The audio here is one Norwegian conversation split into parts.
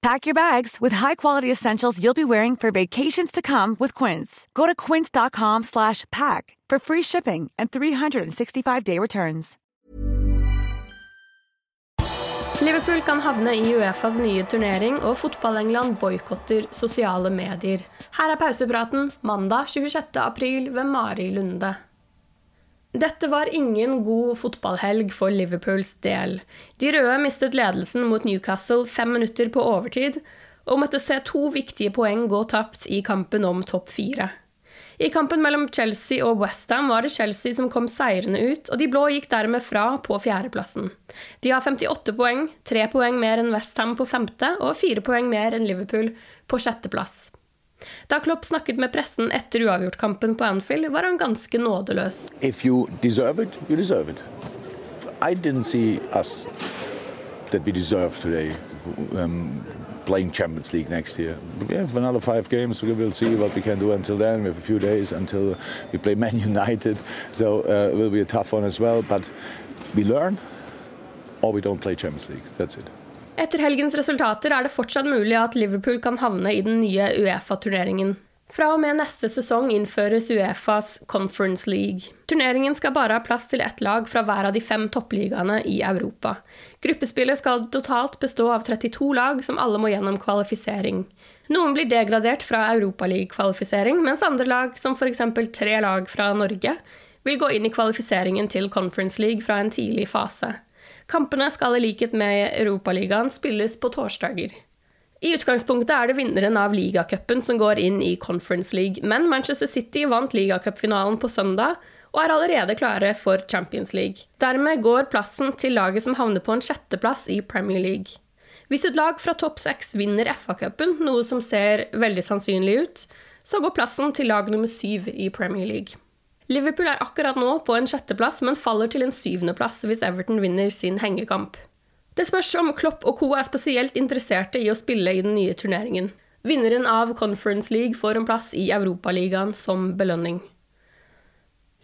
Pack your bags with high-quality essentials you'll be wearing for vacations to come with Quince. Go to quince.com slash pack for free shipping and 365-day returns. Liverpool kan havne i Uefas nye turnering, og Fotball-England boikotter sosiale medier. Her er pausepraten mandag 26. april ved Mari Lunde. Dette var ingen god fotballhelg for Liverpools del. De røde mistet ledelsen mot Newcastle fem minutter på overtid, og måtte se to viktige poeng gå tapt i kampen om topp fire. I kampen mellom Chelsea og Westham var det Chelsea som kom seirende ut, og de blå gikk dermed fra på fjerdeplassen. De har 58 poeng, tre poeng mer enn Westham på femte og fire poeng mer enn Liverpool på sjetteplass. Da Klopp snakket med pressen etter uavgjortkampen på Anfield, var han ganske nådeløs. If you deserve it, you deserve it. I didn't see us that we deserve today. Um, playing Champions League next year. We have another five games. We will see what we can do until then. We have a few days until we play Man United, so uh, it will be a tough one as well. But we learn, or we don't play Champions League. That's it. Etter helgens resultater er det fortsatt mulig at Liverpool kan havne i den nye Uefa-turneringen. Fra og med neste sesong innføres Uefas Conference League. Turneringen skal bare ha plass til ett lag fra hver av de fem toppligaene i Europa. Gruppespillet skal totalt bestå av 32 lag, som alle må gjennom kvalifisering. Noen blir degradert fra Europaliga-kvalifisering, mens andre lag, som f.eks. tre lag fra Norge, vil gå inn i kvalifiseringen til Conference League fra en tidlig fase. Kampene skal i likhet med Europaligaen spilles på torsdager. I utgangspunktet er det vinneren av ligacupen som går inn i Conference League, men Manchester City vant ligacupfinalen på søndag og er allerede klare for Champions League. Dermed går plassen til laget som havner på en sjetteplass i Premier League. Hvis et lag fra topp seks vinner FA-cupen, noe som ser veldig sannsynlig ut, så går plassen til lag nummer syv i Premier League. Liverpool er akkurat nå på en sjetteplass, men faller til en syvendeplass hvis Everton vinner sin hengekamp. Det spørs om Klopp og co. er spesielt interesserte i å spille i den nye turneringen. Vinneren av Conference League får en plass i Europaligaen som belønning.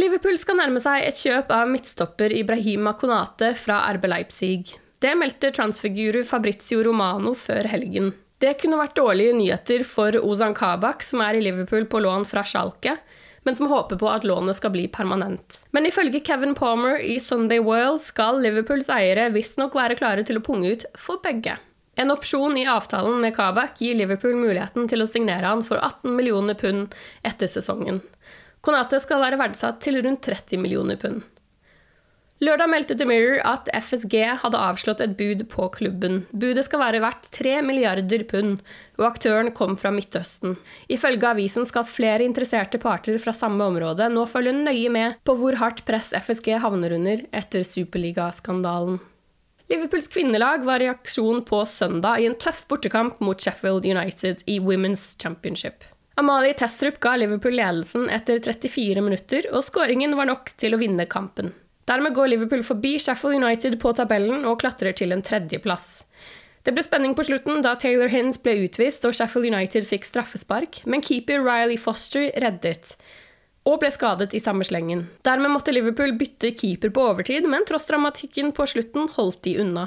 Liverpool skal nærme seg et kjøp av midtstopper Ibrahima Konate fra RB Leipzig. Det meldte transfiguru Fabrizio Romano før helgen. Det kunne vært dårlige nyheter for Ozan Kabak, som er i Liverpool på lån fra Schalke, men som håper på at lånet skal bli permanent. Men ifølge Kevin Palmer i Sunday World skal Liverpools eiere visstnok være klare til å punge ut for begge. En opsjon i avtalen med Kabak gir Liverpool muligheten til å signere han for 18 millioner pund etter sesongen. Konate skal være verdsatt til rundt 30 millioner pund. Lørdag meldte The Mirror at FSG hadde avslått et bud på klubben. Budet skal være verdt 3 milliarder pund, og aktøren kom fra Midtøsten. Ifølge avisen skal flere interesserte parter fra samme område nå følge nøye med på hvor hardt press FSG havner under etter superligaskandalen. Liverpools kvinnelag var i aksjon på søndag i en tøff bortekamp mot Sheffield United i Women's Championship. Amalie Testrup ga Liverpool ledelsen etter 34 minutter, og skåringen var nok til å vinne kampen. Dermed går Liverpool forbi Sheffield United på tabellen og klatrer til en tredjeplass. Det ble spenning på slutten da Taylor Hins ble utvist og Sheffield United fikk straffespark, men keeper Riley Foster reddet. og ble skadet i samme slengen. Dermed måtte Liverpool bytte keeper på overtid, men tross dramatikken på slutten holdt de unna.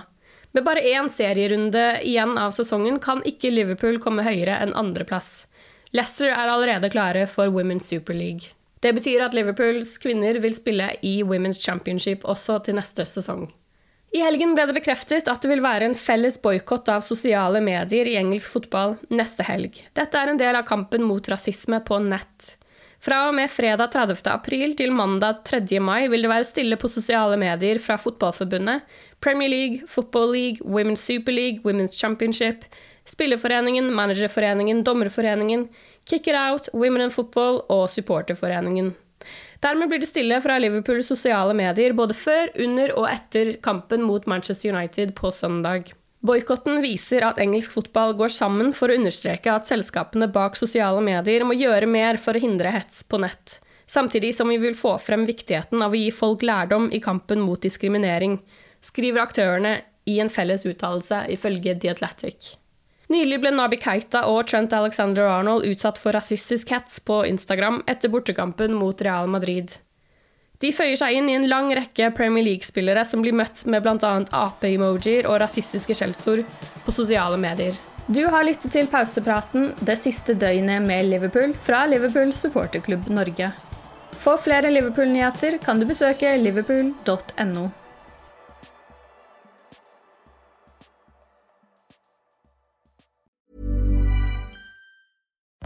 Med bare én serierunde igjen av sesongen kan ikke Liverpool komme høyere enn andreplass. Leicester er allerede klare for Women's Super League. Det betyr at Liverpools kvinner vil spille i Women's Championship også til neste sesong. I helgen ble det bekreftet at det vil være en felles boikott av sosiale medier i engelsk fotball neste helg. Dette er en del av kampen mot rasisme på nett. Fra og med fredag 30. april til mandag 3. mai vil det være stille på sosiale medier fra Fotballforbundet, Premier League, Football League, Women's Super League, Women's Championship, Spillerforeningen, Managerforeningen, Dommerforeningen, Kick It Out, Women in Football og Supporterforeningen. Dermed blir det stille fra Liverpools sosiale medier både før, under og etter kampen mot Manchester United på søndag. Boikotten viser at engelsk fotball går sammen for å understreke at selskapene bak sosiale medier må gjøre mer for å hindre hets på nett, samtidig som vi vil få frem viktigheten av å gi folk lærdom i kampen mot diskriminering, skriver aktørene i en felles uttalelse ifølge The Athletic. Nylig ble Nabi Keita og Trent Alexander Arnold utsatt for rasistisk hets på Instagram etter bortekampen mot Real Madrid. De føyer seg inn i en lang rekke Premier League-spillere som blir møtt med bl.a. ape-emojier og rasistiske skjellsord på sosiale medier. Du har lyttet til pausepraten det siste døgnet med Liverpool fra Liverpool supporterklubb Norge. For flere Liverpool-nyheter kan du besøke liverpool.no.